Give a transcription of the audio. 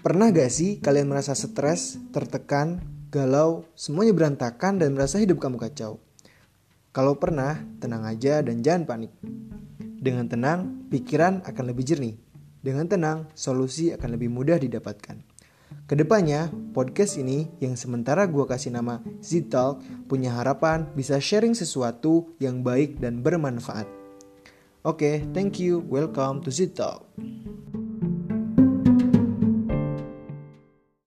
Pernah gak sih kalian merasa stres, tertekan, galau, semuanya berantakan dan merasa hidup kamu kacau? Kalau pernah, tenang aja dan jangan panik. Dengan tenang, pikiran akan lebih jernih. Dengan tenang, solusi akan lebih mudah didapatkan. Ke depannya, podcast ini yang sementara gue kasih nama Z-Talk punya harapan bisa sharing sesuatu yang baik dan bermanfaat. Oke, okay, thank you. Welcome to Z-Talk.